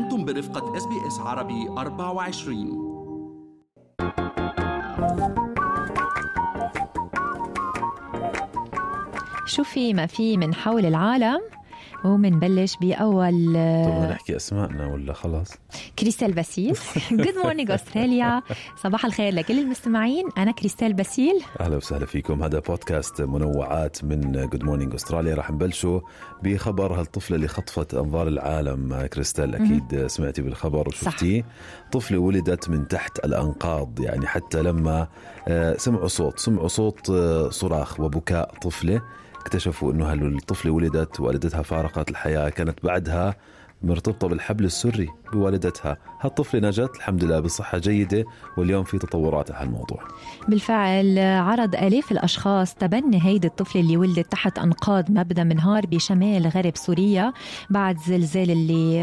أنتم برفقة إس بي إس عربي 24 شو في ما في من حول العالم. ومنبلش بأول طب نحكي أسمائنا ولا خلاص؟ كريستال باسيل. Good Morning أستراليا صباح الخير لكل المستمعين. أنا كريستال باسيل. أهلا وسهلا فيكم. هذا بودكاست منوعات من Good Morning استراليا راح نبلشوا بخبر هالطفلة اللي خطفت أنظار العالم. كريستال أكيد سمعتي بالخبر وشفتيه. طفلة ولدت من تحت الأنقاض. يعني حتى لما آه، سمعوا صوت سمعوا صوت آه، صراخ وبكاء طفلة. اكتشفوا إنه هالطفله ولدت والدتها فارقت الحياة. كانت بعدها مرتبطة بالحبل السري بوالدتها. هالطفلة نجت الحمد لله بصحة جيدة واليوم في تطورات على هالموضوع. بالفعل عرض آلاف الأشخاص تبني هيدي الطفلة اللي ولدت تحت أنقاض مبنى منهار بشمال غرب سوريا بعد زلزال اللي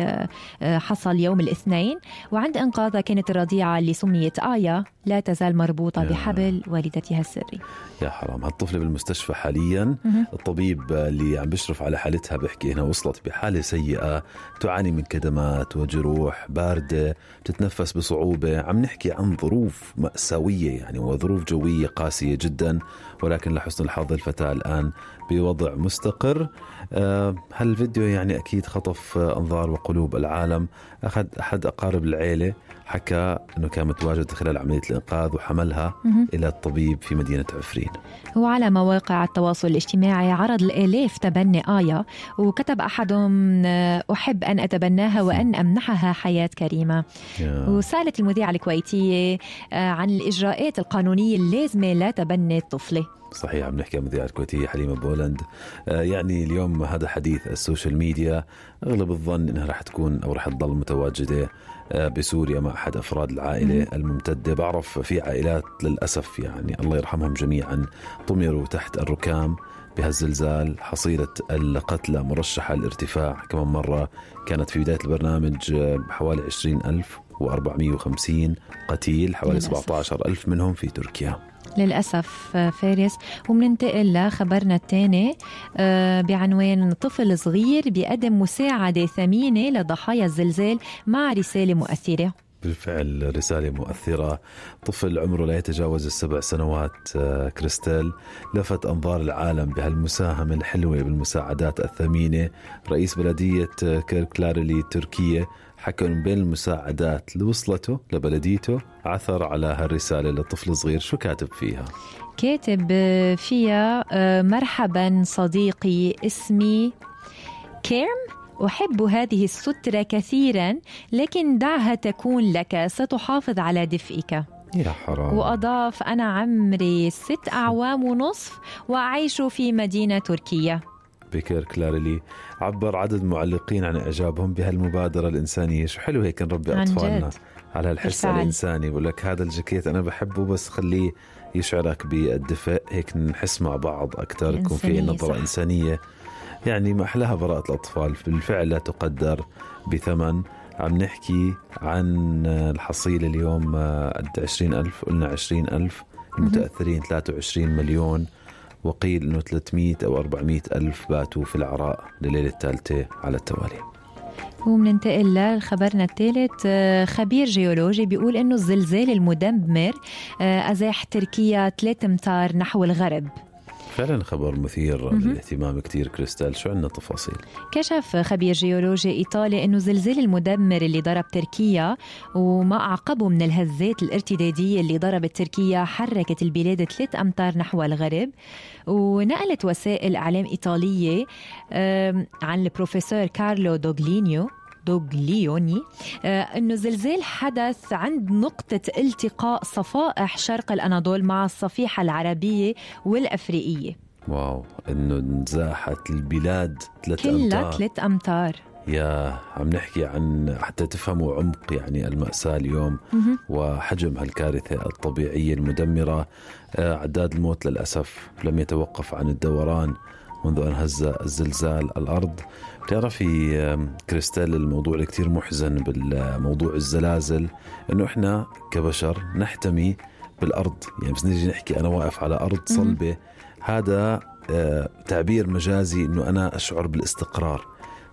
آه، حصل يوم الاثنين. وعند إنقاذها كانت الرضيعة اللي سميت آية لا تزال مربوطة يا. بحبل والدتها السري. يا حرام. هالطفلة بالمستشفى حاليا. الطبيب اللي عم بيشرف على حالتها بيحكي هنا وصلت بحالة سيئة. تعاني من كدمات وجروح باردة بتتنفس بصعوبة. عم نحكي عن ظروف مأساوية يعني وظروف جوية قاسية جدا ولكن لحسن الحظ الفتاة الآن بوضع مستقر. آه، هالفيديو يعني أكيد خطف أنظار وقلوب العالم. أخذ أحد أقارب العيلة حكى أنه كان متواجد خلال عملية الإنقاذ وحملها إلى الطبيب في مدينة عفرين. وعلى مواقع التواصل الاجتماعي عرض الآلاف تبني آية وكتب أحدهم آه، أحب أن أتبناها وأن أمنحها حياة كريمة. يا. وسألت المذيعة الكويتية آه، عن الإجراءات القانونية اللازمة لتبني الطفلة. صحيح عم نحكي عن مذيعة الكويتية حليمة بولند آه، يعني اليوم هذا حديث ال social media أغلب الظن أنها رح تكون أو رح تضل متواجدة آه، بسوريا مع أحد أفراد العائلة الممتدة. بعرف في عائلات للأسف يعني الله يرحمهم جميعا طمروا تحت الركام بهالزلزال. حصيلة القتلى مرشحة للارتفاع كمان مرة. كانت في بداية البرنامج آه، حوالي 20 ألف و450 قتيل حوالي للأسف. 17 ألف منهم في تركيا. للأسف آه، فارس. ومننتقل لخبرنا الثاني آه، بعنوان طفل صغير بيقدم مساعدة ثمينة لضحايا الزلزال مع رسالة مؤثرة. بالفعل رسالة مؤثرة. طفل عمره لا يتجاوز السبع سنوات آه، كريستال. لفت أنظار العالم بهالمساهمة الحلوة بالمساعدات الثمينة. رئيس بلدية آه، كيركلارلي التركية حكى إنه بين المساعدات اللي وصلته لبلديته. عثر على هالرسالة لطفل صغير. شو كاتب فيها؟ كاتب فيها آه، مرحبا صديقي اسمي كيرم. أحب هذه السترة كثيرا لكن دعها تكون لك ستحافظ على دفئك. يا حرام. وأضاف أنا عمري ست أعوام ونصف وأعيش في مدينة تركية. بيكر كلارلي عبر عدد معلقين عن إعجابهم بهالمبادرة الإنسانية. شو حلو هيك نربي أطفالنا. على الحس بالفعل. الإنساني. بقول لك هذا الجاكيت أنا بحبه بس خليه يشعرك بالدفء. هيك نحس مع بعض أكثر يكون في نظرة. إنسانية. يعني ما أحلاها براءة الأطفال. بالفعل لا تقدر بثمن. عم نحكي عن الحصيلة اليوم آه، قد 20 ألف قلنا 20 ألف المتأثرين 23 مليون. وقيل أنه 300 أو 400 ألف باتوا في العراء لليلة الثالثة على التوالي. ومننتقل لخبرنا الثالث آه، خبير جيولوجي بيقول إنه الزلزال المدمر آه، أزاح تركيا 3 أمتار نحو الغرب. فعلا خبر مثير للاهتمام كتير كريستال. شو عندنا تفاصيل؟ كشف خبير جيولوجي إيطالي إنه الزلزال المدمر اللي ضرب تركيا وما أعقبه من الهزات الارتدادية اللي ضربت تركيا حركت البلاد ثلاث أمتار نحو الغرب. ونقلت وسائل إعلام إيطالية عن البروفيسور كارلو دوغلينيو. دوغليوني. آه، إنه الزلزال حدث عند نقطة التقاء صفائح شرق الأناضول مع الصفيحة العربية والأفريقية. wow إنه انزاحت البلاد ثلاث كلها أمتار. ثلاث أمتار. يا عم نحكي عن حتى تفهموا عمق يعني المأساة اليوم وحجم هالكارثة الطبيعية المدمرة. آه، عداد الموت للأسف لم يتوقف عن الدوران. منذ أن هز الزلزال الأرض. بتعرفي كريستال الموضوع اللي كتير محزن بالموضوع الزلازل إنه إحنا كبشر نحتمي بالأرض. يعني بس نيجي نحكي أنا واقف على أرض صلبة. هذا آه، تعبير مجازي إنه أنا أشعر بالاستقرار.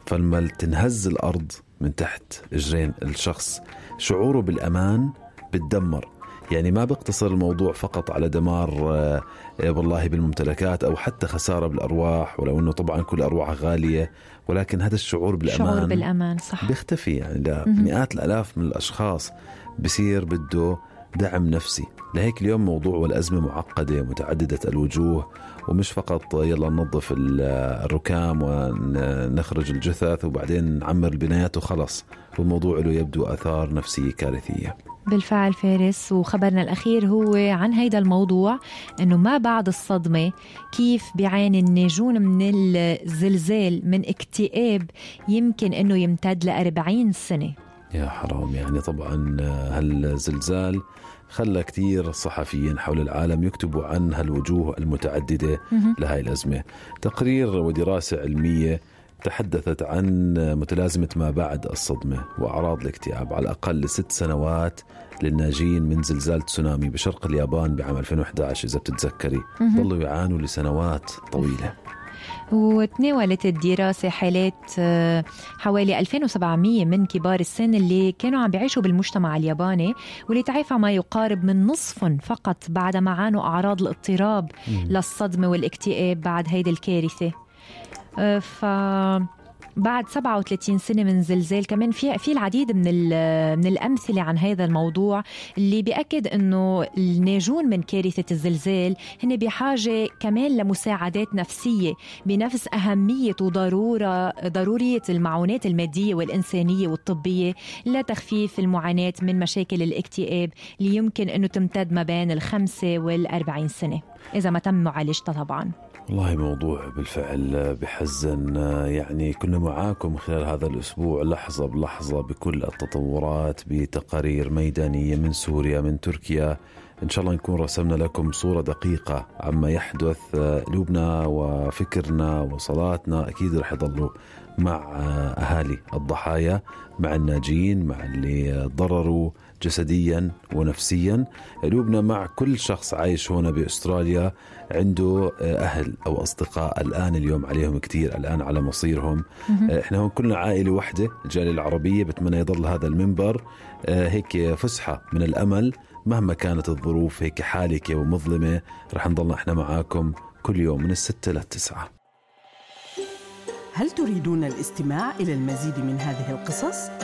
فلما تنهز الأرض من تحت إجرين الشخص شعوره بالأمان بتدمر يعني ما بيقتصر الموضوع فقط على دمار آه، والله بالممتلكات أو حتى خسارة بالأرواح ولو إنه طبعا كل ارواح غالية ولكن هذا الشعور بالأمان شعور بالأمان صح. بيختفي يعني لمئات الألاف من الأشخاص بصير بده دعم نفسي. لهيك اليوم موضوع والأزمة معقدة متعددة الوجوه ومش فقط يلا ننظف الركام ونخرج الجثث وبعدين نعمر البنايات وخلص. والموضوع له يبدو آثار نفسية كارثية. بالفعل فارس. وخبرنا الأخير هو عن هيدا الموضوع أنه ما بعد الصدمة كيف بيعاني الناجون من الزلزال من اكتئاب يمكن أنه يمتد لأربعين سنة؟ يا حرام يعني طبعا هالزلزال خلى كثير صحفيين حول العالم يكتبوا عن هالوجوه المتعددة لهاي الأزمة. تقرير ودراسة علمية تحدثت عن متلازمة ما بعد الصدمة وأعراض الاكتئاب على الأقل لست سنوات للناجين من زلزال تسونامي بشرق اليابان بعام 2011 إذا بتتذكري. ظلوا يعانوا لسنوات طويلة. وتناولت الدراسة حالات آه، حوالي 2700 من كبار السن اللي كانوا عم بيعيشوا بالمجتمع الياباني واللي تعافى ما يقارب من نصفهم فقط بعد ما عانوا أعراض الاضطراب للصدمة والاكتئاب بعد هيدي الكارثة. ف بعد 37 سنة من زلزال كمان في في العديد من من الأمثلة عن هذا الموضوع اللي بيأكد إنه الناجون من كارثة الزلزال هن بحاجة كمان لمساعدات نفسية بنفس أهمية وضرورة ضرورية المعونات المادية والإنسانية والطبية لتخفيف المعاناة من مشاكل الاكتئاب اللي يمكن إنه تمتد ما بين الخمسة والأربعين سنة. إذا ما تم معالجتها طبعاً. والله موضوع بالفعل بحزن. يعني كنا معاكم خلال هذا الأسبوع لحظة بلحظة بكل التطورات بتقارير ميدانية من سوريا من تركيا. إن شاء الله نكون رسمنا لكم صورة دقيقة عما يحدث قلوبنا وفكرنا وصلاتنا. أكيد رح يضلوا مع أهالي الضحايا مع الناجين مع اللي ضرروا جسديا ونفسيا. قلوبنا مع كل شخص عايش هنا بأستراليا عنده أهل أو أصدقاء. الآن اليوم عليهم كثير الآن على مصيرهم. إحنا هون كلنا عائلة واحدة الجاليه العربية. بتمنى يضل هذا المنبر. آه، هيك فسحة من الأمل مهما كانت الظروف هيك حالكه ومظلمه رح نضلنا إحنا معاكم كل يوم من الستة للتسعة هل تريدون الاستماع إلى المزيد من هذه القصص؟